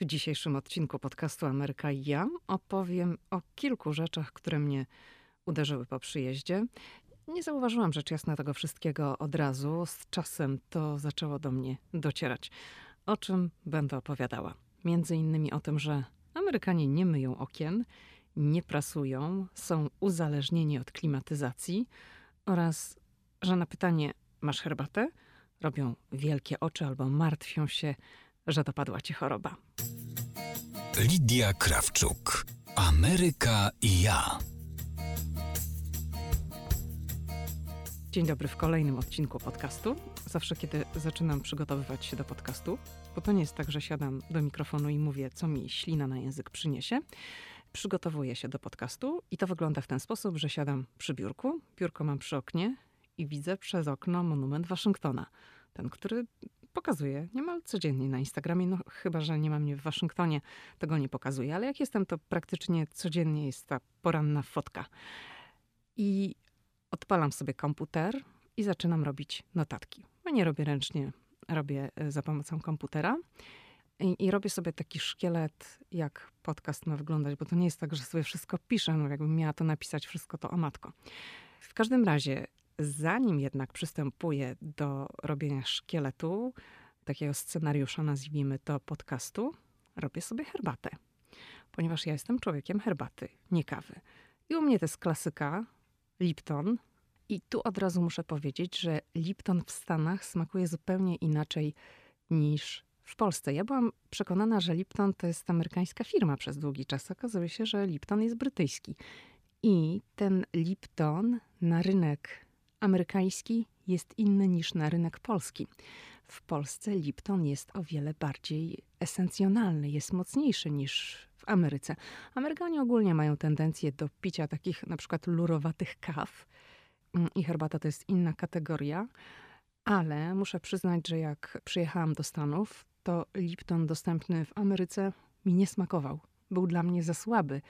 W dzisiejszym odcinku podcastu Ameryka i ja opowiem o kilku rzeczach, które mnie uderzyły po przyjeździe. Nie zauważyłam rzecz jasna tego wszystkiego od razu. Z czasem to zaczęło do mnie docierać. O czym będę opowiadała? Między innymi o tym, że Amerykanie nie myją okien, nie prasują, są uzależnieni od klimatyzacji oraz, że na pytanie masz herbatę? Robią wielkie oczy albo martwią się, że dopadła ci choroba. Lidia Krawczuk. Ameryka i ja. Dzień dobry w kolejnym odcinku podcastu. Zawsze, kiedy zaczynam przygotowywać się do podcastu, bo to nie jest tak, że siadam do mikrofonu i mówię, co mi ślina na język przyniesie. Przygotowuję się do podcastu i to wygląda w ten sposób, że siadam przy biurku, biurko mam przy oknie i widzę przez okno monument Waszyngtona. Ten, który pokazuję niemal codziennie na Instagramie, no chyba, że nie mam mnie w Waszyngtonie, tego nie pokazuję, ale jak jestem, to praktycznie codziennie jest ta poranna fotka. I odpalam sobie komputer i zaczynam robić notatki. No nie robię ręcznie, robię e, za pomocą komputera. I, I, robię sobie taki szkielet, jak podcast ma wyglądać, bo to nie jest tak, że sobie wszystko piszę, no jakbym miała to napisać wszystko, to o matko. W każdym razie Zanim jednak przystępuję do robienia szkieletu, takiego scenariusza, nazwijmy to podcastu, robię sobie herbatę. Ponieważ ja jestem człowiekiem herbaty, nie kawy. I u mnie to jest klasyka Lipton. I tu od razu muszę powiedzieć, że Lipton w Stanach smakuje zupełnie inaczej niż w Polsce. Ja byłam przekonana, że Lipton to jest amerykańska firma przez długi czas. Okazuje się, że Lipton jest brytyjski. I ten Lipton na rynek amerykański jest inny niż na rynek polski. W Polsce Lipton jest o wiele bardziej esencjonalny, jest mocniejszy niż w Ameryce. Amerykanie ogólnie mają tendencję do picia takich na przykład lurowatych kaw mm, i herbata to jest inna kategoria, ale muszę przyznać, że jak przyjechałam do Stanów, to Lipton dostępny w Ameryce mi nie smakował. Był dla mnie za słaby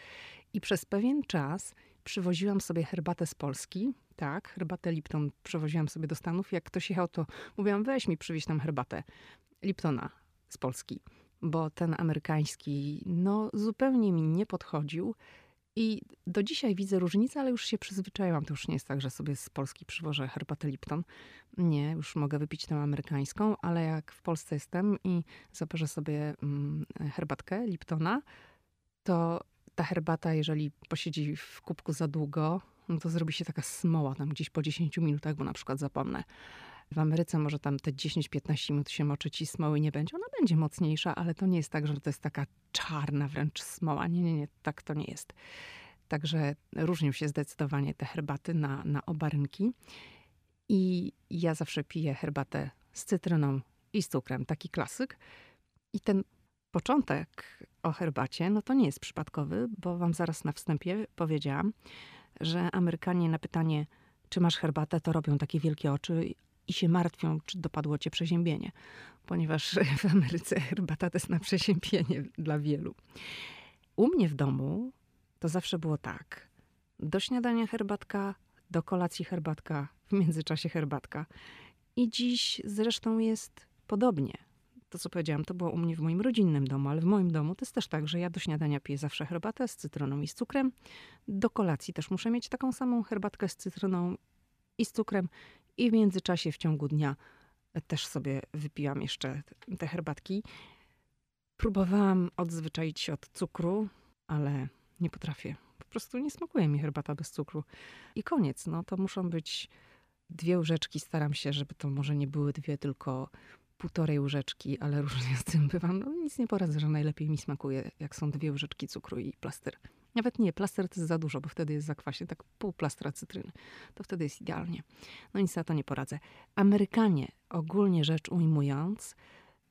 i przez pewien czas przywoziłam sobie herbatę z Polski, tak, herbatę Lipton przewoziłam sobie do Stanów. Jak ktoś jechał, to mówiłam, weź mi przywieź tam herbatę Liptona z Polski. Bo ten amerykański, no zupełnie mi nie podchodził. I do dzisiaj widzę różnicę, ale już się przyzwyczaiłam. To już nie jest tak, że sobie z Polski przywożę herbatę Lipton. Nie, już mogę wypić tę amerykańską, ale jak w Polsce jestem i zaparzę sobie mm, herbatkę Liptona, to ta herbata, jeżeli posiedzi w kubku za długo, no to zrobi się taka smoła tam gdzieś po 10 minutach, bo na przykład zapomnę. W Ameryce może tam te 10-15 minut się moczyć i smoły nie będzie. Ona będzie mocniejsza, ale to nie jest tak, że to jest taka czarna wręcz smoła. Nie, nie, nie, tak to nie jest. Także różnią się zdecydowanie te herbaty na, na oba rynki. I ja zawsze piję herbatę z cytryną i z cukrem, taki klasyk. I ten początek o herbacie, no to nie jest przypadkowy, bo wam zaraz na wstępie powiedziałam, że Amerykanie na pytanie, czy masz herbatę, to robią takie wielkie oczy i się martwią, czy dopadło cię przeziębienie, ponieważ w Ameryce herbata to jest na przeziębienie dla wielu. U mnie w domu to zawsze było tak. Do śniadania herbatka, do kolacji herbatka, w międzyczasie herbatka. I dziś zresztą jest podobnie to, co powiedziałam, to było u mnie w moim rodzinnym domu, ale w moim domu to jest też tak, że ja do śniadania piję zawsze herbatę z cytryną i z cukrem. Do kolacji też muszę mieć taką samą herbatkę z cytryną i z cukrem. I w międzyczasie w ciągu dnia też sobie wypijam jeszcze te herbatki. Próbowałam odzwyczaić się od cukru, ale nie potrafię. Po prostu nie smakuje mi herbata bez cukru. I koniec. No to muszą być dwie łyżeczki. Staram się, żeby to może nie były dwie, tylko półtorej łyżeczki, ale różnie z tym bywam. No, nic nie poradzę, że najlepiej mi smakuje, jak są dwie łyżeczki cukru i plaster. Nawet nie, plaster to jest za dużo, bo wtedy jest zakwasie, tak pół plastra cytryny. To wtedy jest idealnie. No nic na to nie poradzę. Amerykanie, ogólnie rzecz ujmując,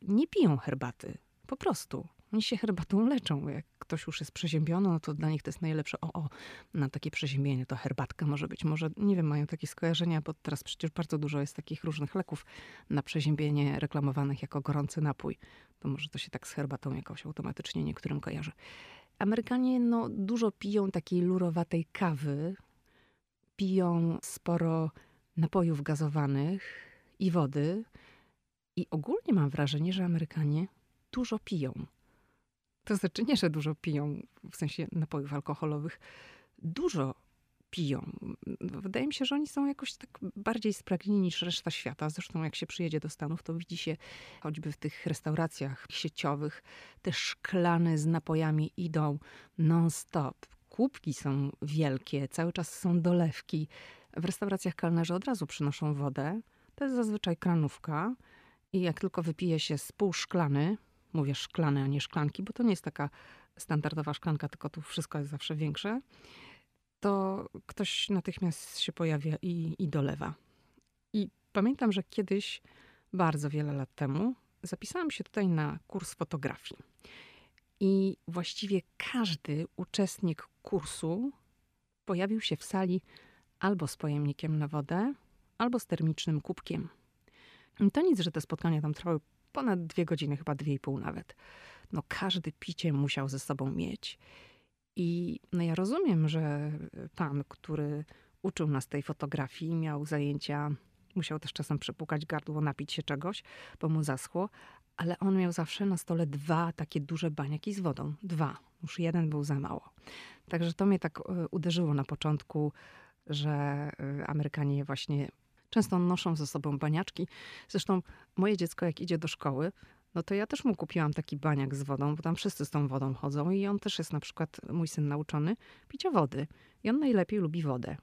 nie piją herbaty. Po prostu. Oni się herbatą leczą. Jak ktoś już jest przeziębiony, no to dla nich to jest najlepsze. O, o, na takie przeziębienie to herbatka może być. Może, nie wiem, mają takie skojarzenia, bo teraz przecież bardzo dużo jest takich różnych leków na przeziębienie reklamowanych jako gorący napój. To może to się tak z herbatą jakoś automatycznie niektórym kojarzy. Amerykanie no, dużo piją takiej lurowatej kawy, piją sporo napojów gazowanych i wody. I ogólnie mam wrażenie, że Amerykanie dużo piją To znaczy nie, że dużo piją, w sensie napojów alkoholowych. Dużo piją. Wydaje mi się, że oni są jakoś tak bardziej spragnieni niż reszta świata. Zresztą jak się przyjedzie do Stanów, to widzi się choćby w tych restauracjach sieciowych, te szklane z napojami idą non-stop. Kubki są wielkie, cały czas są dolewki. W restauracjach kelnerzy od razu przynoszą wodę. To jest zazwyczaj kranówka. I jak tylko wypije się z pół szklany, mówię szklane, a nie szklanki, bo to nie jest taka standardowa szklanka, tylko tu wszystko jest zawsze większe, to ktoś natychmiast się pojawia i, i dolewa. I pamiętam, że kiedyś, bardzo wiele lat temu, zapisałam się tutaj na kurs fotografii. I właściwie każdy uczestnik kursu pojawił się w sali albo z pojemnikiem na wodę, albo z termicznym kubkiem. I to nic, że te spotkania tam trwały ponad dwie godziny, chyba dwie i pół nawet. No każdy picie musiał ze sobą mieć. I no ja rozumiem, że pan, który uczył nas tej fotografii, miał zajęcia, musiał też czasem przepukać gardło, napić się czegoś, bo mu zaschło, ale on miał zawsze na stole dwa takie duże baniaki z wodą. Dwa. Już jeden był za mało. Także to mnie tak e, uderzyło na początku, że e, Amerykanie właśnie często noszą ze sobą baniaczki. Zresztą moje dziecko, jak idzie do szkoły, no to ja też mu kupiłam taki baniak z wodą, bo tam wszyscy z tą wodą chodzą i on też jest na przykład, mój syn nauczony, picia wody. I on najlepiej lubi wodę.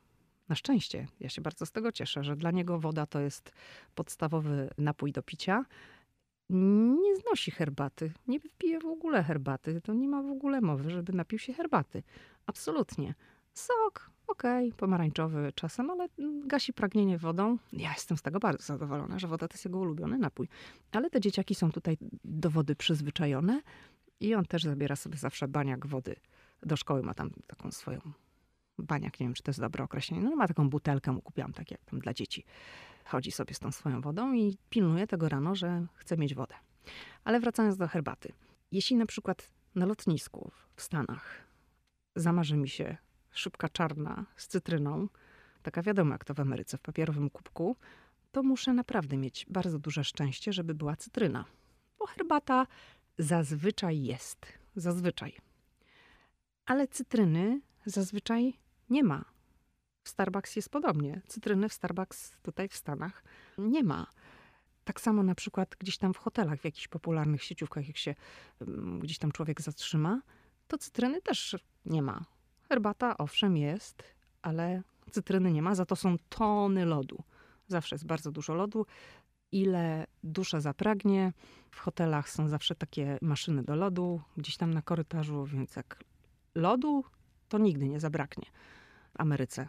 Na szczęście, ja się bardzo z tego cieszę, że dla niego woda to jest podstawowy napój do picia. Nie znosi herbaty, nie pije w ogóle herbaty. To nie ma w ogóle mowy, żeby napił się herbaty. Absolutnie. Sok, okej, okay, pomarańczowy czasem, ale gasi pragnienie wodą. Ja jestem z tego bardzo zadowolona, że woda to jest jego ulubiony napój. Ale te dzieciaki są tutaj do wody przyzwyczajone i on też zabiera sobie zawsze baniak wody do szkoły. Ma tam taką swoją baniak, nie wiem, czy to jest dobre określenie. No ma taką butelkę, kupiłam tak jak tam dla dzieci. Chodzi sobie z tą swoją wodą i pilnuje tego rano, że chce mieć wodę. Ale wracając do herbaty. Jeśli na przykład na lotnisku w Stanach zamarzy mi się szybka czarna z cytryną, taka wiadomo jak to w Ameryce, w papierowym kubku, to muszę naprawdę mieć bardzo duże szczęście, żeby była cytryna. Bo herbata zazwyczaj jest. Zazwyczaj. Ale cytryny zazwyczaj nie ma. W Starbucks jest podobnie. Cytryny w Starbucks tutaj w Stanach nie ma. Tak samo na przykład gdzieś tam w hotelach, w jakichś popularnych sieciówkach, jak się mm, gdzieś tam człowiek zatrzyma, to cytryny też nie ma. Herbata owszem jest, ale cytryny nie ma, za to są tony lodu. Zawsze jest bardzo dużo lodu. Ile dusza zapragnie. W hotelach są zawsze takie maszyny do lodu, gdzieś tam na korytarzu, więc jak lodu, to nigdy nie zabraknie w Ameryce.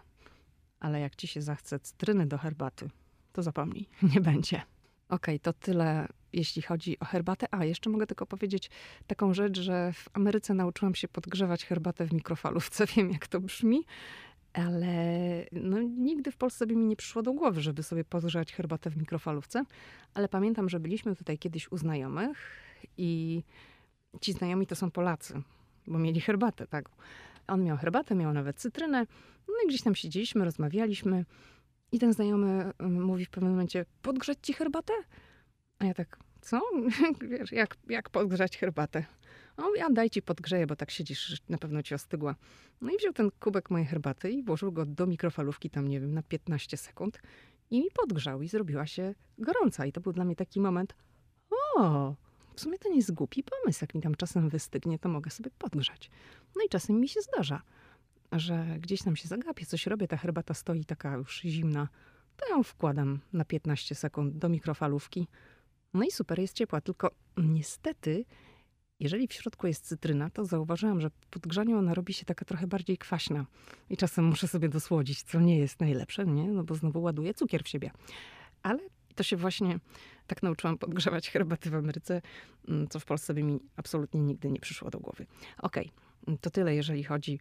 Ale jak ci się zachce cytryny do herbaty, to zapomnij, nie będzie. Okej, okay, to tyle jeśli chodzi o herbatę. A, jeszcze mogę tylko powiedzieć taką rzecz, że w Ameryce nauczyłam się podgrzewać herbatę w mikrofalówce. Wiem, jak to brzmi, ale no, nigdy w Polsce by mi nie przyszło do głowy, żeby sobie podgrzać herbatę w mikrofalówce. Ale pamiętam, że byliśmy tutaj kiedyś u znajomych i ci znajomi to są Polacy, bo mieli herbatę, tak. On miał herbatę, miał nawet cytrynę. No i gdzieś tam siedzieliśmy, rozmawialiśmy. I ten znajomy mm, mówi w pewnym momencie, podgrzać ci herbatę? A ja tak, co? Wiesz, jak, jak podgrzać herbatę? On mówi, a daj ci podgrzeję, bo tak siedzisz, na pewno ci ostygła. No i wziął ten kubek mojej herbaty i włożył go do mikrofalówki tam, nie wiem, na 15 sekund i mi podgrzał i zrobiła się gorąca. I to był dla mnie taki moment, o, w sumie to nie jest głupi pomysł. Jak mi tam czasem wystygnie, to mogę sobie podgrzać. No i czasem mi się zdarza, że gdzieś tam się zagapię, coś robię, ta herbata stoi taka już zimna, to ją wkładam na 15 sekund do mikrofalówki no i super, jest ciepła, tylko niestety, jeżeli w środku jest cytryna, to zauważyłam, że po podgrzaniu ona robi się taka trochę bardziej kwaśna. I czasem muszę sobie dosłodzić, co nie jest najlepsze, nie? No bo znowu ładuję cukier w siebie. Ale to się właśnie tak nauczyłam podgrzewać herbaty w Ameryce, mm, co w Polsce by mi absolutnie nigdy nie przyszło do głowy. Okej, okay, to tyle, jeżeli chodzi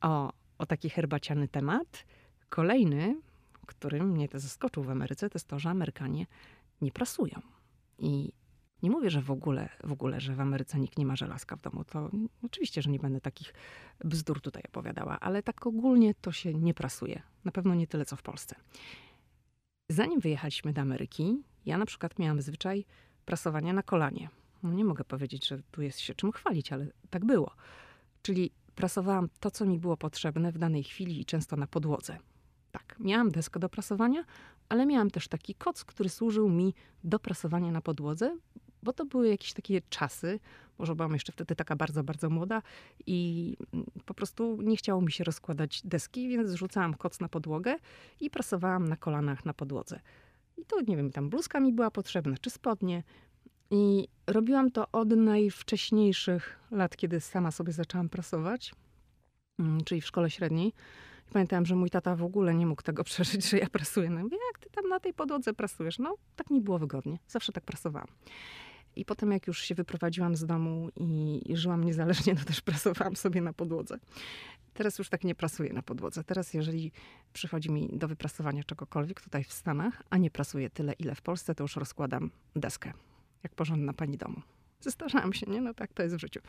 o, o taki herbaciany temat. Kolejny, który mnie to zaskoczył w Ameryce, to jest to, że Amerykanie nie prasują. I nie mówię, że w ogóle, w ogóle, że w Ameryce nikt nie ma żelazka w domu. To oczywiście, że nie będę takich bzdur tutaj opowiadała, ale tak ogólnie to się nie prasuje. Na pewno nie tyle, co w Polsce. Zanim wyjechaliśmy do Ameryki, ja na przykład miałam zwyczaj prasowania na kolanie. No nie mogę powiedzieć, że tu jest się czym chwalić, ale tak było. Czyli prasowałam to, co mi było potrzebne w danej chwili i często na podłodze. Tak, miałam deskę do prasowania, ale miałam też taki koc, który służył mi do prasowania na podłodze, bo to były jakieś takie czasy, może byłam jeszcze wtedy taka bardzo, bardzo młoda i mm, po prostu nie chciało mi się rozkładać deski, więc zrzucałam koc na podłogę i prasowałam na kolanach na podłodze. I to, nie wiem, tam bluzka mi była potrzebna, czy spodnie. I robiłam to od najwcześniejszych lat, kiedy sama sobie zaczęłam prasować, mm, czyli w szkole średniej. Pamiętałam, że mój tata w ogóle nie mógł tego przeżyć, że ja prasuję. No mówię, jak ty tam na tej podłodze prasujesz? No, tak mi było wygodnie. Zawsze tak prasowałam. I potem, jak już się wyprowadziłam z domu i, i żyłam niezależnie, to też prasowałam sobie na podłodze. Teraz już tak nie prasuję na podłodze. Teraz, jeżeli przychodzi mi do wyprasowania czegokolwiek tutaj w Stanach, a nie prasuję tyle, ile w Polsce, to już rozkładam deskę, jak porządna pani domu. Zestarzałam się, nie? No tak to jest w życiu.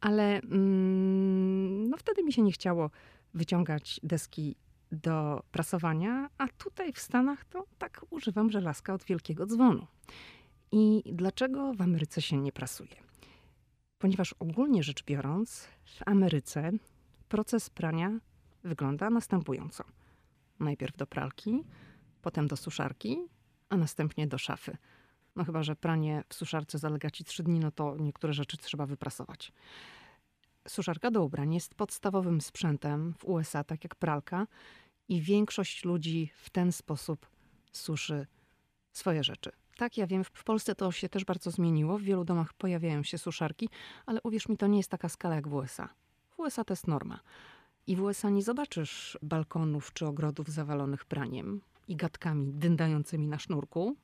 Ale mm, no wtedy mi się nie chciało wyciągać deski do prasowania, a tutaj w Stanach to tak używam żelazka od wielkiego dzwonu. I dlaczego w Ameryce się nie prasuje? Ponieważ ogólnie rzecz biorąc, w Ameryce proces prania wygląda następująco. Najpierw do pralki, potem do suszarki, a następnie do szafy. No chyba, że pranie w suszarce zalega ci trzy dni, no to niektóre rzeczy trzeba wyprasować. Suszarka do ubrań jest podstawowym sprzętem w USA, tak jak pralka, i większość ludzi w ten sposób suszy swoje rzeczy. Tak, ja wiem, w Polsce to się też bardzo zmieniło. W wielu domach pojawiają się suszarki, ale uwierz mi, to nie jest taka skala jak w USA. W USA to jest norma. I w USA nie zobaczysz balkonów czy ogrodów zawalonych praniem i gadkami dyndającymi na sznurku.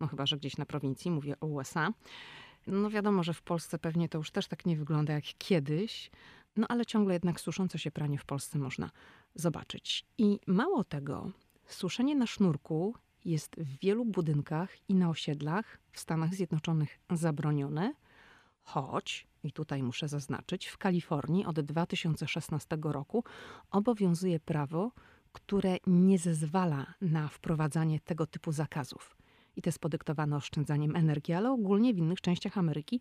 No chyba, że gdzieś na prowincji, mówię o USA. No wiadomo, że w Polsce pewnie to już też tak nie wygląda jak kiedyś, no ale ciągle jednak suszące się pranie w Polsce można zobaczyć. I mało tego, suszenie na sznurku jest w wielu budynkach i na osiedlach w Stanach Zjednoczonych zabronione, choć, i tutaj muszę zaznaczyć, w Kalifornii od 2016 roku obowiązuje prawo, które nie zezwala na wprowadzanie tego typu zakazów. I to jest podyktowane oszczędzaniem energii, ale ogólnie w innych częściach Ameryki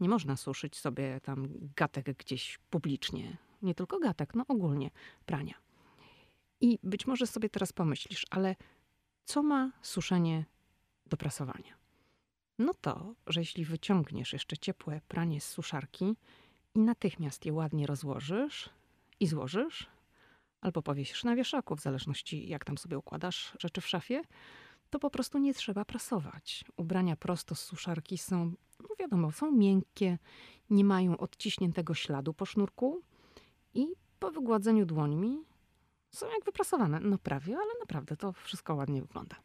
nie można suszyć sobie tam gatek gdzieś publicznie. Nie tylko gatek, no ogólnie prania. I być może sobie teraz pomyślisz, ale co ma suszenie do prasowania? No to, że jeśli wyciągniesz jeszcze ciepłe pranie z suszarki i natychmiast je ładnie rozłożysz i złożysz, albo powiesisz na wieszaku, w zależności jak tam sobie układasz rzeczy w szafie, to po prostu nie trzeba prasować. Ubrania prosto z suszarki są, no wiadomo, są miękkie, nie mają odciśniętego śladu po sznurku i po wygładzeniu dłońmi są jak wyprasowane. No prawie, ale naprawdę to wszystko ładnie wygląda.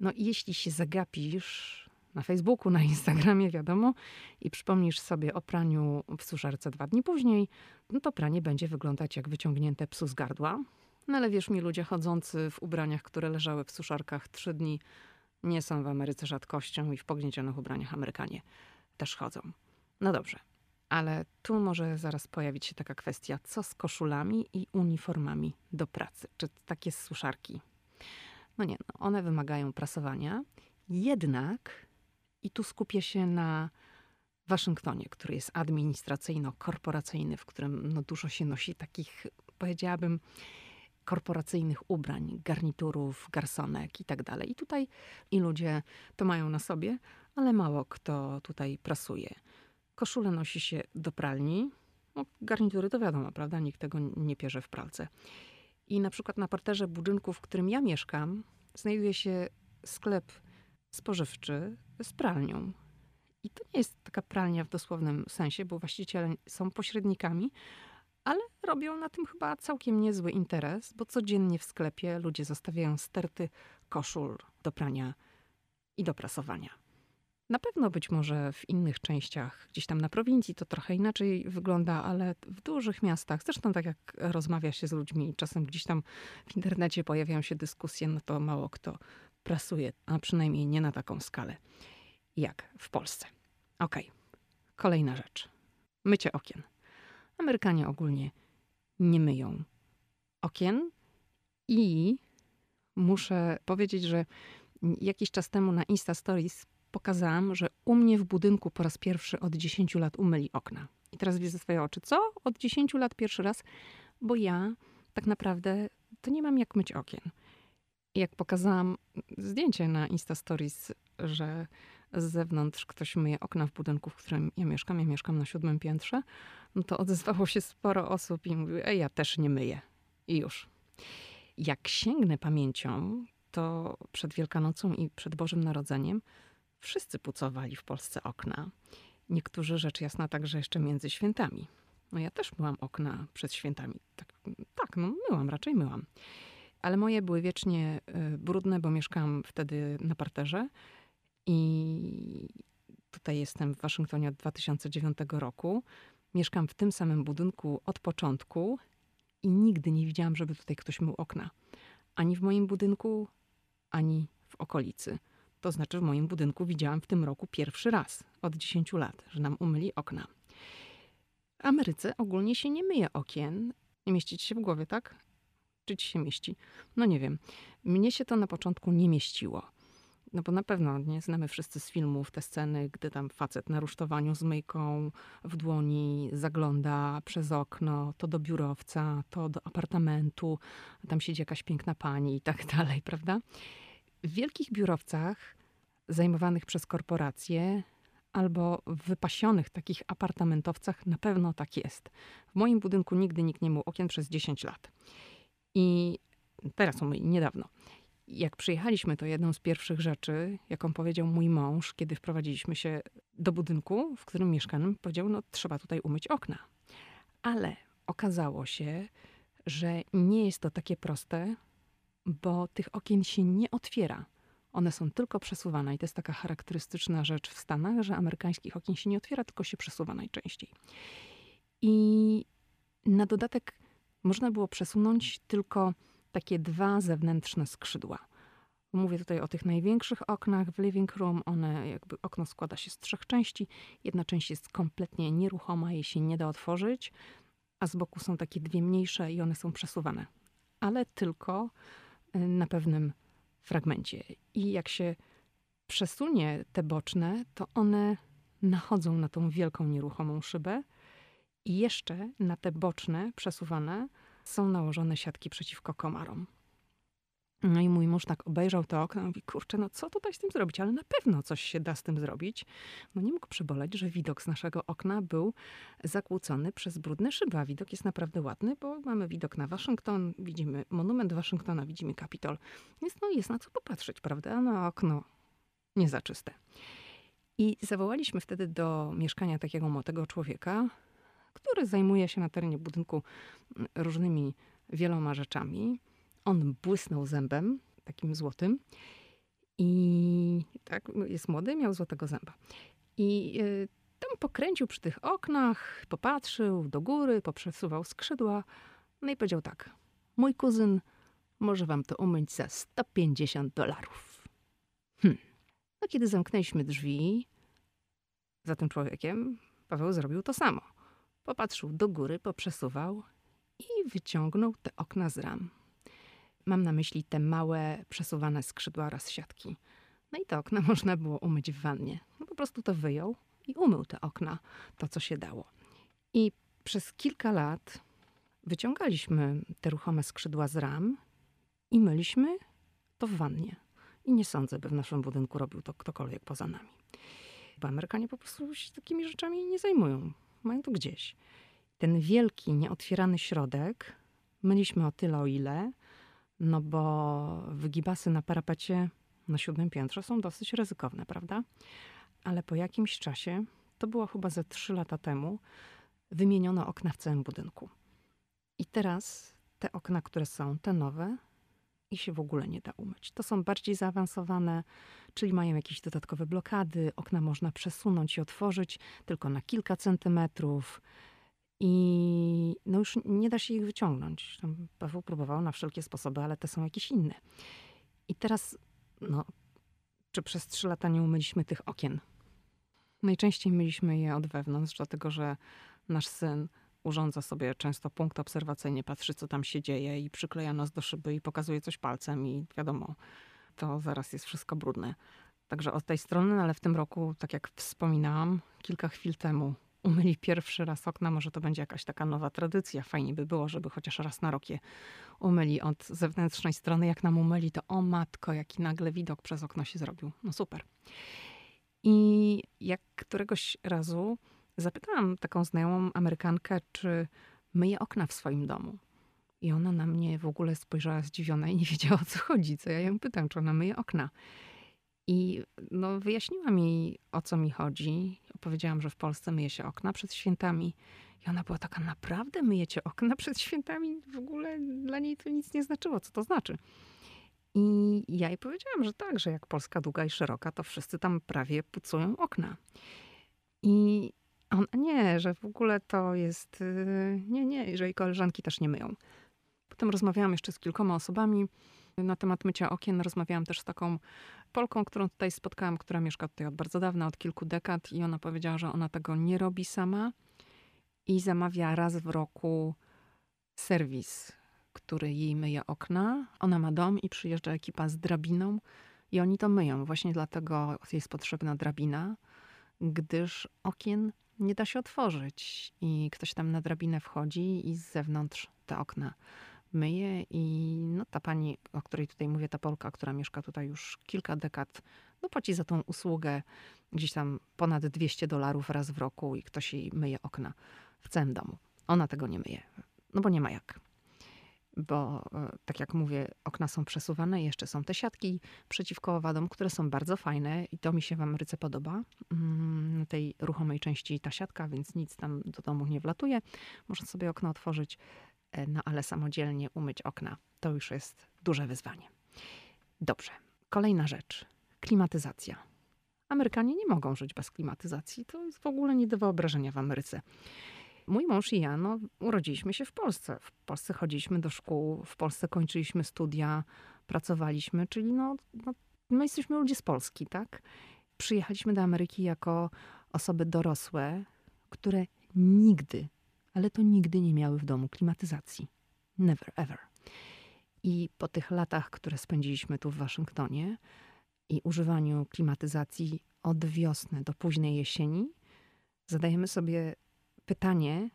No i jeśli się zagapisz na Facebooku, na Instagramie, wiadomo, i przypomnisz sobie o praniu w suszarce dwa dni później, no to pranie będzie wyglądać jak wyciągnięte psu z gardła. No ale wierz mi, ludzie chodzący w ubraniach, które leżały w suszarkach trzy dni, nie są w Ameryce rzadkością i w pogniecionych ubraniach Amerykanie też chodzą. No dobrze, ale tu może zaraz pojawić się taka kwestia, co z koszulami i uniformami do pracy? Czy takie suszarki? No nie, no one wymagają prasowania, jednak i tu skupię się na Waszyngtonie, który jest administracyjno-korporacyjny, w którym no, dużo się nosi takich, powiedziałabym, korporacyjnych ubrań, garniturów, garsonek i tak. I tutaj i ludzie to mają na sobie, ale mało kto tutaj prasuje. Koszulę nosi się do pralni. No, garnitury to wiadomo, prawda? Nikt tego nie pierze w pralce. I na przykład na parterze budynku, w którym ja mieszkam, znajduje się sklep spożywczy z pralnią. I to nie jest taka pralnia w dosłownym sensie, bo właściciele są pośrednikami, ale robią na tym chyba całkiem niezły interes, bo codziennie w sklepie ludzie zostawiają sterty koszul do prania i do prasowania. Na pewno być może w innych częściach, gdzieś tam na prowincji, to trochę inaczej wygląda, ale w dużych miastach, zresztą tak jak rozmawia się z ludźmi, czasem gdzieś tam w internecie pojawiają się dyskusje, no to mało kto prasuje, a przynajmniej nie na taką skalę jak w Polsce. Ok, kolejna rzecz. Mycie okien. Amerykanie ogólnie nie myją okien i muszę powiedzieć, że jakiś czas temu na Insta Stories pokazałam, że u mnie w budynku po raz pierwszy od 10 lat umyli okna. I teraz widzę swoje oczy. Co? Od 10 lat pierwszy raz? Bo ja tak naprawdę to nie mam jak myć okien. I jak pokazałam zdjęcie na Insta Stories, że z zewnątrz ktoś myje okna w budynku, w którym ja mieszkam, ja mieszkam na siódmym piętrze, no to odezwało się sporo osób i mówiły, ej, ja też nie myję. I już. Jak sięgnę pamięcią, to przed Wielkanocą i przed Bożym Narodzeniem wszyscy pucowali w Polsce okna. Niektórzy rzecz jasna także jeszcze między świętami. No ja też myłam okna przed świętami. Tak, tak no myłam, raczej myłam. Ale moje były wiecznie y, brudne, bo mieszkałam wtedy na parterze i tutaj jestem w Waszyngtonie od 2009 roku. Mieszkam w tym samym budynku od początku i nigdy nie widziałam, żeby tutaj ktoś mył okna. Ani w moim budynku, ani w okolicy. To znaczy w moim budynku widziałam w tym roku pierwszy raz od 10 lat, że nam umyli okna. W Ameryce ogólnie się nie myje okien. Nie mieścicie się w głowie, tak? Czy ci się mieści? No nie wiem. Mnie się to na początku nie mieściło. No bo na pewno nie znamy wszyscy z filmów te sceny, gdy tam facet na rusztowaniu z myjką w dłoni zagląda przez okno, to do biurowca, to do apartamentu, tam siedzi jakaś piękna pani i tak dalej, prawda? W wielkich biurowcach zajmowanych przez korporacje albo w wypasionych takich apartamentowcach na pewno tak jest. W moim budynku nigdy nikt nie mył okien przez 10 lat. I teraz umyli niedawno. Jak przyjechaliśmy, to jedną z pierwszych rzeczy, jaką powiedział mój mąż, kiedy wprowadziliśmy się do budynku, w którym mieszkam, powiedział, no trzeba tutaj umyć okna. Ale okazało się, że nie jest to takie proste, bo tych okien się nie otwiera. One są tylko przesuwane i to jest taka charakterystyczna rzecz w Stanach, że amerykańskich okien się nie otwiera, tylko się przesuwa najczęściej. I na dodatek można było przesunąć tylko takie dwa zewnętrzne skrzydła. Mówię tutaj o tych największych oknach w living room. One jakby okno składa się z trzech części. Jedna część jest kompletnie nieruchoma, jej się nie da otworzyć, a z boku są takie dwie mniejsze i one są przesuwane. Ale tylko y, na pewnym fragmencie. I jak się przesunie te boczne, to one nachodzą na tą wielką nieruchomą szybę i jeszcze na te boczne, przesuwane, są nałożone siatki przeciwko komarom. No i mój mąż tak obejrzał to okno i mówi, kurczę, no co tutaj z tym zrobić? Ale na pewno coś się da z tym zrobić. No nie mógł przeboleć, że widok z naszego okna był zakłócony przez brudne szyby. A widok jest naprawdę ładny, bo mamy widok na Waszyngton, widzimy monument Waszyngtona, widzimy Kapitol. Więc no jest na co popatrzeć, prawda? No okno nie za czyste. I zawołaliśmy wtedy do mieszkania takiego młodego człowieka, który zajmuje się na terenie budynku mm, różnymi wieloma rzeczami. On błysnął zębem, takim złotym. I tak, jest młody, miał złotego zęba. I y, tam pokręcił przy tych oknach, popatrzył do góry, poprzesuwał skrzydła. No i powiedział tak: Mój kuzyn może wam to umyć za 150 dolarów. Hmm. No, kiedy zamknęliśmy drzwi za tym człowiekiem, Paweł zrobił to samo. Popatrzył do góry, poprzesuwał i wyciągnął te okna z ram. Mam na myśli te małe, przesuwane skrzydła oraz siatki. No i te okna można było umyć w wannie. No po prostu to wyjął i umył te okna, to co się dało. I przez kilka lat wyciągaliśmy te ruchome skrzydła z ram i myliśmy to w wannie. I nie sądzę, by w naszym budynku robił to ktokolwiek poza nami. Bo Amerykanie po prostu się takimi rzeczami nie zajmują. Mają to gdzieś. Ten wielki, nieotwierany środek myliśmy o tyle, o ile, no bo wygibasy na parapecie na siódmym piętrze są dosyć ryzykowne, prawda? Ale po jakimś czasie, to było chyba ze trzy lata temu, wymieniono okna w całym budynku. I teraz te okna, które są, te nowe, i się w ogóle nie da umyć. To są bardziej zaawansowane, czyli mają jakieś dodatkowe blokady, okna można przesunąć i otworzyć tylko na kilka centymetrów. I no już nie da się ich wyciągnąć. Paweł próbował na wszelkie sposoby, ale te są jakieś inne. I teraz, no, czy przez trzy lata nie umyliśmy tych okien? Najczęściej myliśmy je od wewnątrz, dlatego że nasz syn urządza sobie często punkt obserwacyjny, patrzy co tam się dzieje i przykleja nas do szyby i pokazuje coś palcem i wiadomo, to zaraz jest wszystko brudne. Także od tej strony, ale w tym roku, tak jak wspominałam kilka chwil temu, umyli pierwszy raz okna. Może to będzie jakaś taka nowa tradycja. Fajnie by było, żeby chociaż raz na rok je umyli od zewnętrznej strony. Jak nam umyli, to o matko, jaki nagle widok przez okno się zrobił. No super. I jak któregoś razu zapytałam taką znajomą Amerykankę, czy myje okna w swoim domu. I ona na mnie w ogóle spojrzała zdziwiona i nie wiedziała o co chodzi. Co ja ją pytam, czy ona myje okna. I no, wyjaśniła mi, o co mi chodzi. Opowiedziałam, że w Polsce myje się okna przed świętami. I ona była taka, naprawdę myjecie okna przed świętami? W ogóle dla niej to nic nie znaczyło, co to znaczy. I ja jej powiedziałam, że tak, że jak Polska długa i szeroka, to wszyscy tam prawie pucują okna. I on, nie, że w ogóle to jest, y, nie, nie, że jej koleżanki też nie myją. Potem rozmawiałam jeszcze z kilkoma osobami na temat mycia okien. Rozmawiałam też z taką Polką, którą tutaj spotkałam, która mieszka tutaj od bardzo dawna, od kilku dekad i ona powiedziała, że ona tego nie robi sama i zamawia raz w roku serwis, który jej myje okna. Ona ma dom i przyjeżdża ekipa z drabiną i oni to myją. Właśnie dlatego jest potrzebna drabina, gdyż okien nie da się otworzyć i ktoś tam na drabinę wchodzi i z zewnątrz te okna myje i no, ta pani, o której tutaj mówię, ta Polka, która mieszka tutaj już kilka dekad, no płaci za tą usługę gdzieś tam ponad 200 dolarów raz w roku i ktoś jej myje okna w całym domu. Ona tego nie myje, no bo nie ma jak. Bo e, tak jak mówię, okna są przesuwane, jeszcze są te siatki przeciwko owadom, które są bardzo fajne i to mi się w Ameryce podoba. Mm, na tej ruchomej części ta siatka, więc nic tam do domu nie wlatuje. Można sobie okno otworzyć E, no ale samodzielnie umyć okna to już jest duże wyzwanie. Dobrze. Kolejna rzecz. Klimatyzacja. Amerykanie nie mogą żyć bez klimatyzacji. To jest w ogóle nie do wyobrażenia w Ameryce. Mój mąż i ja no, urodziliśmy się w Polsce. W Polsce chodziliśmy do szkół, w Polsce kończyliśmy studia, pracowaliśmy, czyli no, no my jesteśmy ludzie z Polski, tak? Przyjechaliśmy do Ameryki jako osoby dorosłe, które nigdy ale to nigdy nie miały w domu klimatyzacji. Never ever. I po tych latach, które spędziliśmy tu w Waszyngtonie i używaniu klimatyzacji od wiosny do późnej jesieni, zadajemy sobie pytanie,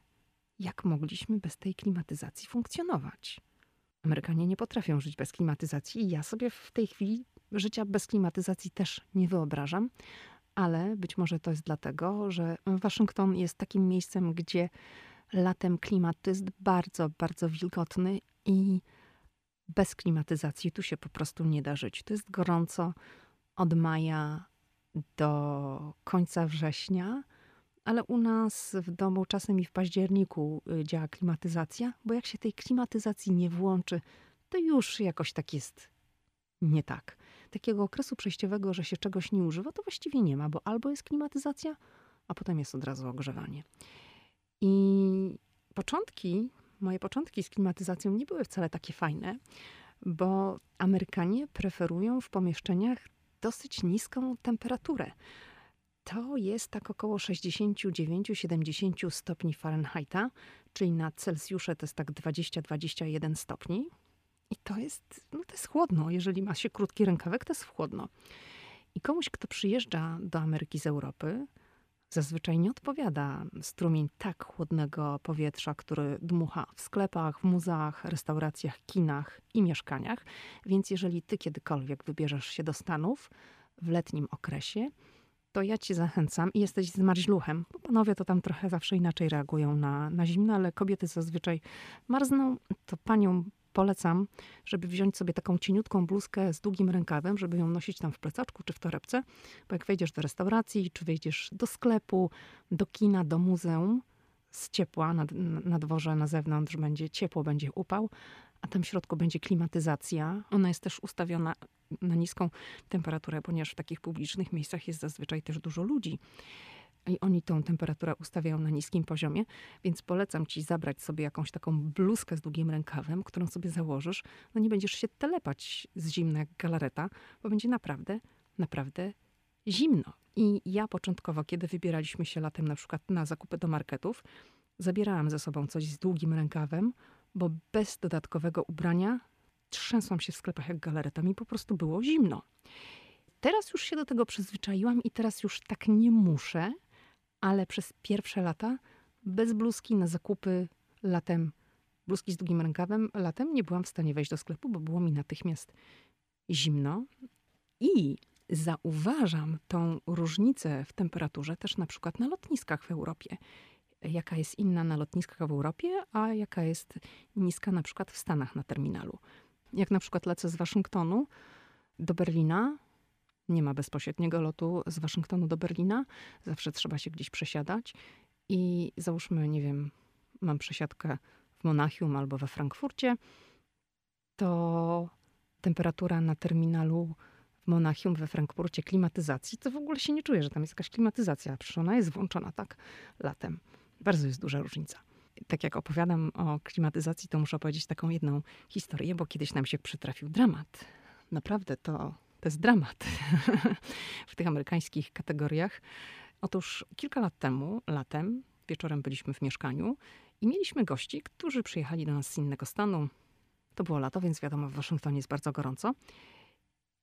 jak mogliśmy bez tej klimatyzacji funkcjonować. Amerykanie nie potrafią żyć bez klimatyzacji i ja sobie w tej chwili życia bez klimatyzacji też nie wyobrażam, ale być może to jest dlatego, że Waszyngton jest takim miejscem, gdzie latem klimat jest bardzo, bardzo wilgotny i bez klimatyzacji tu się po prostu nie da żyć. To jest gorąco od maja do końca września, ale u nas w domu czasem i w październiku y, działa klimatyzacja, bo jak się tej klimatyzacji nie włączy, to już jakoś tak jest nie tak. Takiego okresu przejściowego, że się czegoś nie używa, to właściwie nie ma, bo albo jest klimatyzacja, a potem jest od razu ogrzewanie. I początki, moje początki z klimatyzacją nie były wcale takie fajne, bo Amerykanie preferują w pomieszczeniach dosyć niską temperaturę. To jest tak około 69-70 stopni Fahrenheita, czyli na Celsjusze to jest tak 20-21 stopni. I to jest, no to jest chłodno. Jeżeli ma się krótki rękawek, to jest chłodno. I komuś, kto przyjeżdża do Ameryki z Europy, zazwyczaj nie odpowiada strumień tak chłodnego powietrza, który dmucha w sklepach, w muzeach, restauracjach, kinach i mieszkaniach. Więc jeżeli ty kiedykolwiek wybierzesz się do Stanów w letnim okresie, to ja ci zachęcam i jesteś z marzluchem, bo panowie to tam trochę zawsze inaczej reagują na, na zimno, ale kobiety zazwyczaj marzną, to panią polecam, żeby wziąć sobie taką cieniutką bluzkę z długim rękawem, żeby ją nosić tam w plecaczku czy w torebce, bo jak wejdziesz do restauracji, czy wejdziesz do sklepu, do kina, do muzeum, z ciepła na, na dworze, na zewnątrz będzie ciepło, będzie upał, a tam w środku będzie klimatyzacja. Ona jest też ustawiona na niską temperaturę, ponieważ w takich publicznych miejscach jest zazwyczaj też dużo ludzi i oni tą temperaturę ustawiają na niskim poziomie, więc polecam ci zabrać sobie jakąś taką bluzkę z długim rękawem, którą sobie założysz. No nie będziesz się telepać z zimna jak galareta, bo będzie naprawdę, naprawdę zimno. I ja początkowo, kiedy wybieraliśmy się latem na przykład na zakupy do marketów, zabierałam ze sobą coś z długim rękawem, bo bez dodatkowego ubrania trzęsłam się w sklepach jak galareta. Mi po prostu było zimno Teraz już się do tego przyzwyczaiłam i teraz już tak nie muszę, ale przez pierwsze lata bez bluzki na zakupy latem, bluzki z długim rękawem latem nie byłam w stanie wejść do sklepu, bo było mi natychmiast zimno. I zauważam tą różnicę w temperaturze też na przykład na lotniskach w Europie. Jaka jest inna na lotniskach w Europie, a jaka jest niska na przykład w Stanach na terminalu. Jak na przykład lecę z Waszyngtonu do Berlina, nie ma bezpośredniego lotu z Waszyngtonu do Berlina, zawsze trzeba się gdzieś przesiadać. I załóżmy, nie wiem, mam przesiadkę w Monachium albo we Frankfurcie, to temperatura na terminalu w Monachium, we Frankfurcie, klimatyzacji, to w ogóle się nie czuję, że tam jest jakaś klimatyzacja. Przecież ona jest włączona tak latem. Bardzo jest duża różnica. Tak jak opowiadam o klimatyzacji, to muszę opowiedzieć taką jedną historię, bo kiedyś nam się przytrafił dramat. Naprawdę to, to jest dramat w tych amerykańskich kategoriach. Otóż kilka lat temu, latem, wieczorem byliśmy w mieszkaniu i mieliśmy gości, którzy przyjechali do nas z innego stanu. To było lato, więc wiadomo, w Waszyngtonie jest bardzo gorąco.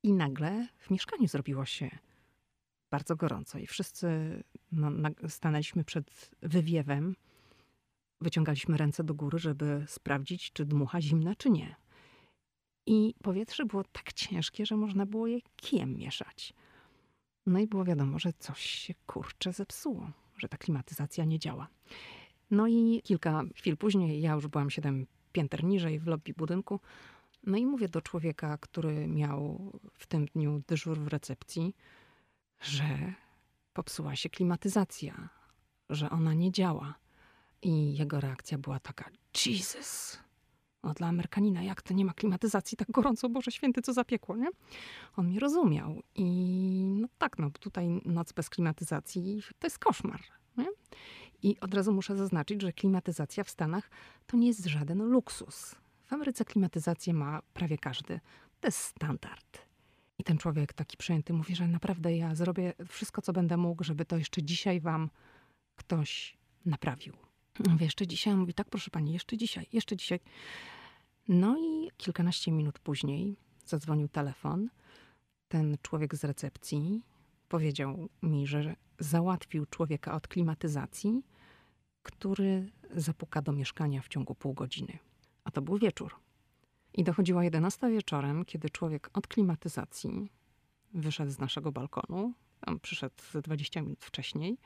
I nagle w mieszkaniu zrobiło się bardzo gorąco i wszyscy no, stanęliśmy przed wywiewem. Wyciągaliśmy ręce do góry, żeby sprawdzić, czy dmucha zimne, czy nie. I powietrze było tak ciężkie, że można było je kijem mieszać. No i było wiadomo, że coś się kurcze zepsuło, że ta klimatyzacja nie działa. No i kilka chwil później, ja już byłam siedem pięter niżej w lobby budynku, no i mówię do człowieka, który miał w tym dniu dyżur w recepcji, że popsuła się klimatyzacja, że ona nie działa. I jego reakcja była taka: Jesus! No dla Amerykanina, jak to nie ma klimatyzacji tak gorąco, Boże Święty, co zapiekło, nie? On mnie rozumiał. I no tak, no tutaj noc bez klimatyzacji to jest koszmar, nie? I od razu muszę zaznaczyć, że klimatyzacja w Stanach to nie jest żaden luksus. W Ameryce klimatyzację ma prawie każdy. To jest standard. I ten człowiek taki przejęty mówi, że naprawdę ja zrobię wszystko, co będę mógł, żeby to jeszcze dzisiaj wam ktoś naprawił. Mówię, jeszcze dzisiaj? mówi, tak proszę pani, jeszcze dzisiaj, jeszcze dzisiaj. No i kilkanaście minut później zadzwonił telefon. Ten człowiek z recepcji powiedział mi, że załatwił człowieka od klimatyzacji, który zapuka do mieszkania w ciągu pół godziny. A to był wieczór. I dochodziła 11 wieczorem, kiedy człowiek od klimatyzacji wyszedł z naszego balkonu. Tam przyszedł 20 minut wcześniej.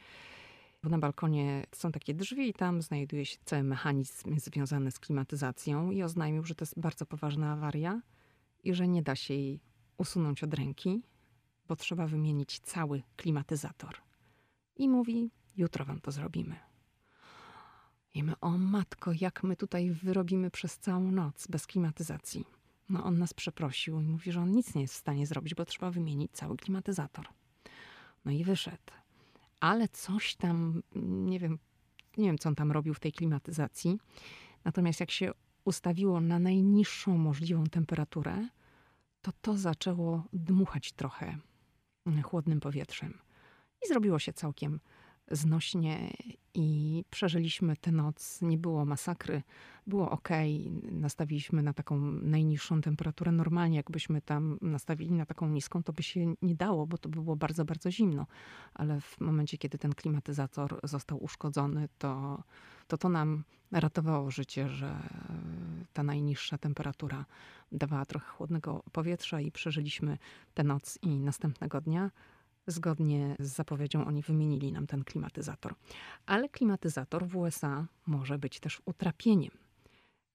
Bo na balkonie są takie drzwi i tam znajduje się cały mechanizm związany z klimatyzacją i oznajmił, że to jest bardzo poważna awaria i że nie da się jej usunąć od ręki, bo trzeba wymienić cały klimatyzator. I mówi: Jutro wam to zrobimy. I my, o matko, jak my tutaj wyrobimy przez całą noc bez klimatyzacji. No on nas przeprosił i mówi, że on nic nie jest w stanie zrobić, bo trzeba wymienić cały klimatyzator. No i wyszedł. Ale coś tam, nie wiem, nie wiem, co on tam robił w tej klimatyzacji. Natomiast jak się ustawiło na najniższą możliwą temperaturę, to to zaczęło dmuchać trochę chłodnym powietrzem. I zrobiło się całkiem znośnie i przeżyliśmy tę noc. Nie było masakry, było ok. Nastawiliśmy na taką najniższą temperaturę. Normalnie, jakbyśmy tam nastawili na taką niską, to by się nie dało, bo to by było bardzo, bardzo zimno. Ale w momencie, kiedy ten klimatyzator został uszkodzony, to to, to nam ratowało życie, że ta najniższa temperatura dawała trochę chłodnego powietrza i przeżyliśmy tę noc i następnego dnia Zgodnie z zapowiedzią oni wymienili nam ten klimatyzator. Ale klimatyzator w USA może być też utrapieniem,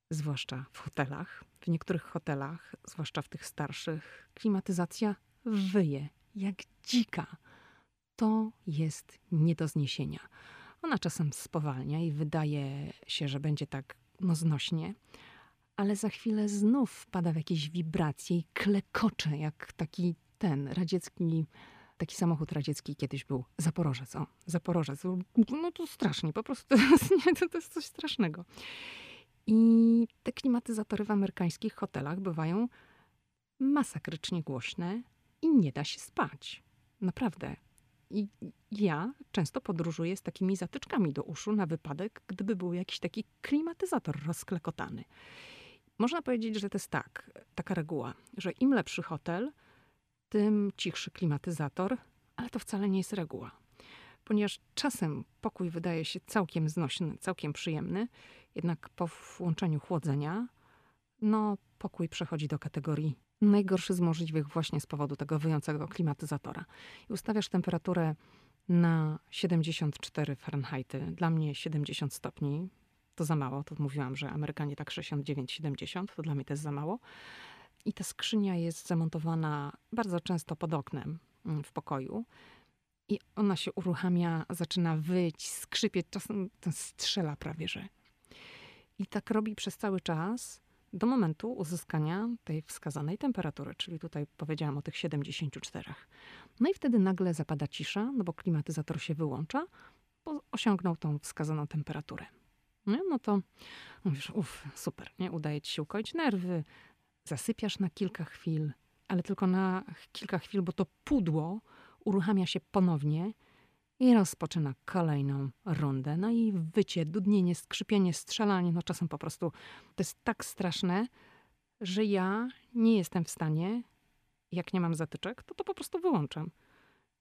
zwłaszcza w hotelach. W niektórych hotelach, zwłaszcza w tych starszych, klimatyzacja wyje jak dzika. To jest nie do zniesienia. Ona czasem spowalnia i wydaje się, że będzie tak no, znośnie, ale za chwilę znów wpada w jakieś wibracje i klekocze, jak taki ten radziecki taki samochód radziecki kiedyś był Zaporożec. O, Zaporożec. No to strasznie, po prostu nie, to, to jest coś strasznego. I te klimatyzatory w amerykańskich hotelach bywają masakrycznie głośne i nie da się spać. Naprawdę. I ja często podróżuję z takimi zatyczkami do uszu na wypadek, gdyby był jakiś taki klimatyzator rozklekotany. Można powiedzieć, że to jest tak, taka reguła, że im lepszy hotel, tym cichszy klimatyzator, ale to wcale nie jest reguła. Ponieważ czasem pokój wydaje się całkiem znośny, całkiem przyjemny, jednak po włączeniu chłodzenia, no pokój przechodzi do kategorii najgorszy z możliwych właśnie z powodu tego wyjącego klimatyzatora. I ustawiasz temperaturę na 74 Fahrenheity, dla mnie 70 stopni, to za mało, to mówiłam, że Amerykanie tak 69-70, to dla mnie jest za mało. I ta skrzynia jest zamontowana bardzo często pod oknem mm, w pokoju. I ona się uruchamia, zaczyna wyć, skrzypieć, czasem strzela prawie, że. I tak robi przez cały czas do momentu uzyskania tej wskazanej temperatury, czyli tutaj powiedziałam o tych 74. No i wtedy nagle zapada cisza, no bo klimatyzator się wyłącza, bo osiągnął tą wskazaną temperaturę. No, no to mówisz, uff, super, nie? Udaje ci się ukoić nerwy, zasypiasz na kilka chwil, ale tylko na kilka chwil, bo to pudło uruchamia się ponownie i rozpoczyna kolejną rundę. No i wycie, dudnienie, skrzypienie, strzelanie, no czasem po prostu to jest tak straszne, że ja nie jestem w stanie, jak nie mam zatyczek, to to po prostu wyłączam.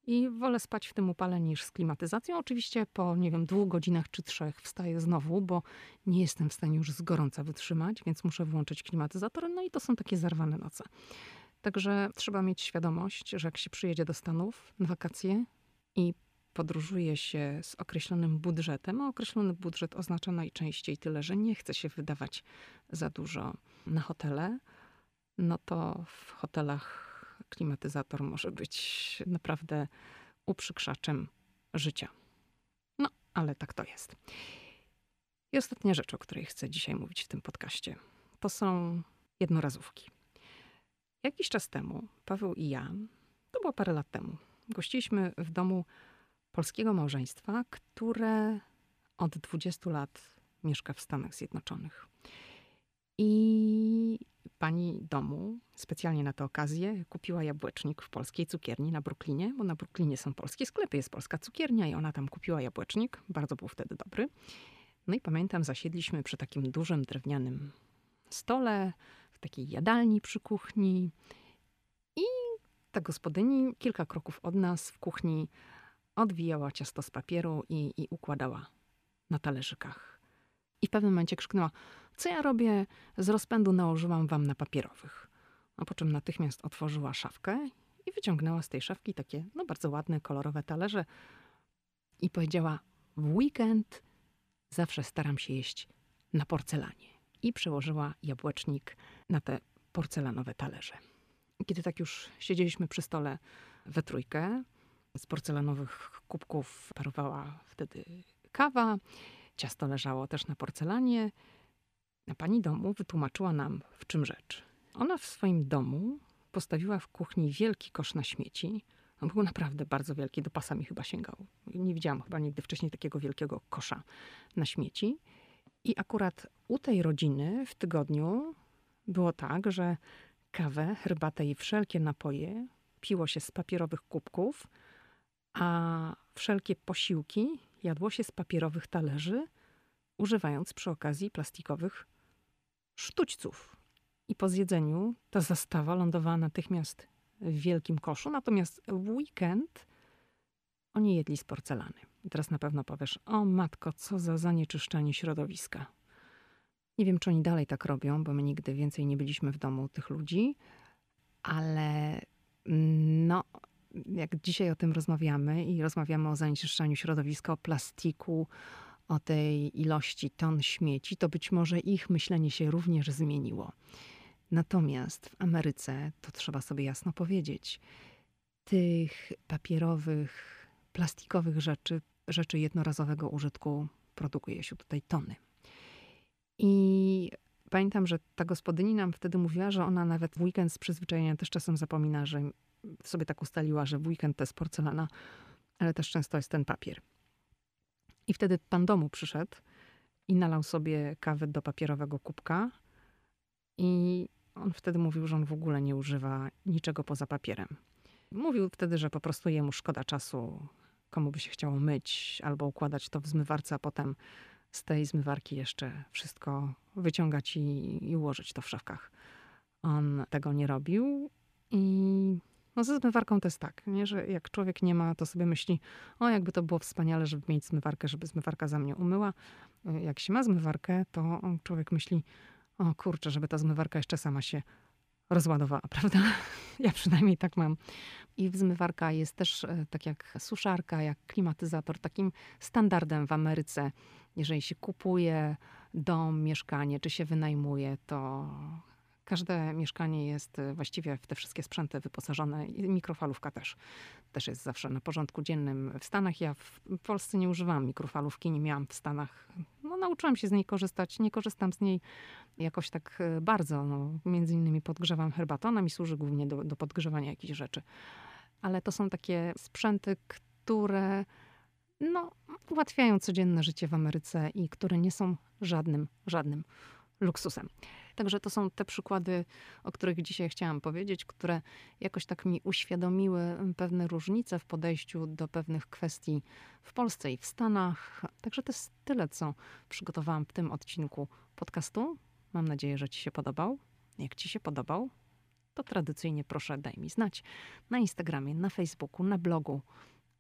I wolę spać w tym upale niż z klimatyzacją. Oczywiście po, nie wiem, dwóch godzinach czy trzech wstaję znowu, bo nie jestem w stanie już z gorąca wytrzymać, więc muszę włączyć klimatyzator. No i to są takie zarwane noce. Także trzeba mieć świadomość, że jak się przyjedzie do Stanów na wakacje i podróżuje się z określonym budżetem, a określony budżet oznacza najczęściej tyle, że nie chce się wydawać za dużo na hotele, no to w hotelach klimatyzator może być naprawdę uprzykrzaczem życia. No, ale tak to jest. I ostatnia rzecz, o której chcę dzisiaj mówić w tym podcaście, to są jednorazówki. Jakiś czas temu Paweł i ja, to było parę lat temu, gościliśmy w domu polskiego małżeństwa, które od 20 lat mieszka w Stanach Zjednoczonych. I pani domu specjalnie na tę okazję kupiła jabłecznik w polskiej cukierni na Brooklynie, bo na Brooklynie są polskie sklepy, jest polska cukiernia i ona tam kupiła jabłecznik. Bardzo był wtedy dobry. No i pamiętam, zasiedliśmy przy takim dużym drewnianym stole, w takiej jadalni przy kuchni i ta gospodyni kilka kroków od nas w kuchni odwijała ciasto z papieru i, i układała na talerzykach. I w pewnym momencie krzyknęła: Co ja robię? Z rozpędu nałożyłam wam na papierowych. A po czym natychmiast otworzyła szafkę i wyciągnęła z tej szafki takie, no bardzo ładne, kolorowe talerze i powiedziała: W weekend zawsze staram się jeść na porcelanie. I przełożyła jabłecznik na te porcelanowe talerze. Kiedy tak już siedzieliśmy przy stole we trójkę, z porcelanowych kubków parowała wtedy kawa, ciasto leżało też na porcelanie. Pani domu wytłumaczyła nam, w czym rzecz. Ona w swoim domu postawiła w kuchni wielki kosz na śmieci. On był naprawdę bardzo wielki, do pasami chyba sięgał. Nie widziałam chyba nigdy wcześniej takiego wielkiego kosza na śmieci. I akurat u tej rodziny w tygodniu było tak, że kawę, herbatę i wszelkie napoje piło się z papierowych kubków, a wszelkie posiłki jadło się z papierowych talerzy, używając przy okazji plastikowych sztućców. I po zjedzeniu ta zastawa lądowała natychmiast w wielkim koszu, natomiast w weekend oni jedli z porcelany. I teraz na pewno powiesz, o matko, co za zanieczyszczenie środowiska. Nie wiem, czy oni dalej tak robią, bo my nigdy więcej nie byliśmy w domu tych ludzi, ale no, jak dzisiaj o tym rozmawiamy i rozmawiamy o zanieczyszczaniu środowiska, o plastiku, o tej ilości ton śmieci, to być może ich myślenie się również zmieniło. Natomiast w Ameryce, to trzeba sobie jasno powiedzieć, tych papierowych, plastikowych rzeczy, rzeczy jednorazowego użytku produkuje się tutaj tony. I pamiętam, że ta gospodyni nam wtedy mówiła, że ona nawet w weekend z przyzwyczajenia też czasem zapomina, że sobie tak ustaliła, że w weekend to jest porcelana, ale też często jest ten papier. I wtedy pan domu przyszedł i nalał sobie kawę do papierowego kubka i on wtedy mówił, że on w ogóle nie używa niczego poza papierem. Mówił wtedy, że po prostu jemu szkoda czasu, komu by się chciało myć albo układać to w zmywarce, a potem z tej zmywarki jeszcze wszystko wyciągać i, i ułożyć to w szafkach. On tego nie robił i No ze zmywarką to jest tak, nie? że jak człowiek nie ma, to sobie myśli, o jakby to było wspaniale, żeby mieć zmywarkę, żeby zmywarka za mnie umyła. Jak się ma zmywarkę, to człowiek myśli, o kurczę, żeby ta zmywarka jeszcze sama się rozładowała, prawda? Ja przynajmniej tak mam. I zmywarka jest też, e, tak jak suszarka, jak klimatyzator, takim standardem w Ameryce. Jeżeli się kupuje dom, mieszkanie, czy się wynajmuje, to Każde mieszkanie jest e, właściwie w te wszystkie sprzęty wyposażone i mikrofalówka też. Też jest zawsze na porządku dziennym w Stanach. Ja w Polsce nie używam mikrofalówki, nie miałam w Stanach. No, nauczyłam się z niej korzystać. Nie korzystam z niej jakoś tak e, bardzo. No, między innymi podgrzewam herbatę. Ona mi służy głównie do, do podgrzewania jakichś rzeczy. Ale to są takie sprzęty, które no, ułatwiają codzienne życie w Ameryce i które nie są żadnym, żadnym luksusem. Także to są te przykłady, o których dzisiaj chciałam powiedzieć, które jakoś tak mi uświadomiły pewne różnice w podejściu do pewnych kwestii w Polsce i w Stanach. Także to jest tyle, co przygotowałam w tym odcinku podcastu. Mam nadzieję, że Ci się podobał. Jak Ci się podobał, to tradycyjnie proszę daj mi znać na Instagramie, na Facebooku, na blogu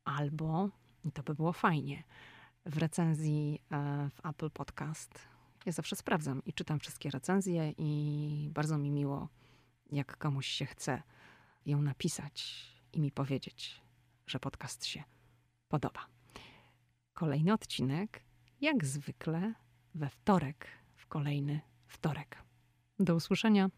albo, i to by było fajnie, w recenzji e, w Apple Podcast ja zawsze sprawdzam i czytam wszystkie recenzje, i bardzo mi miło, jak komuś się chce ją napisać i mi powiedzieć, że podcast się podoba. Kolejny odcinek, jak zwykle, we wtorek, w kolejny wtorek. Do usłyszenia.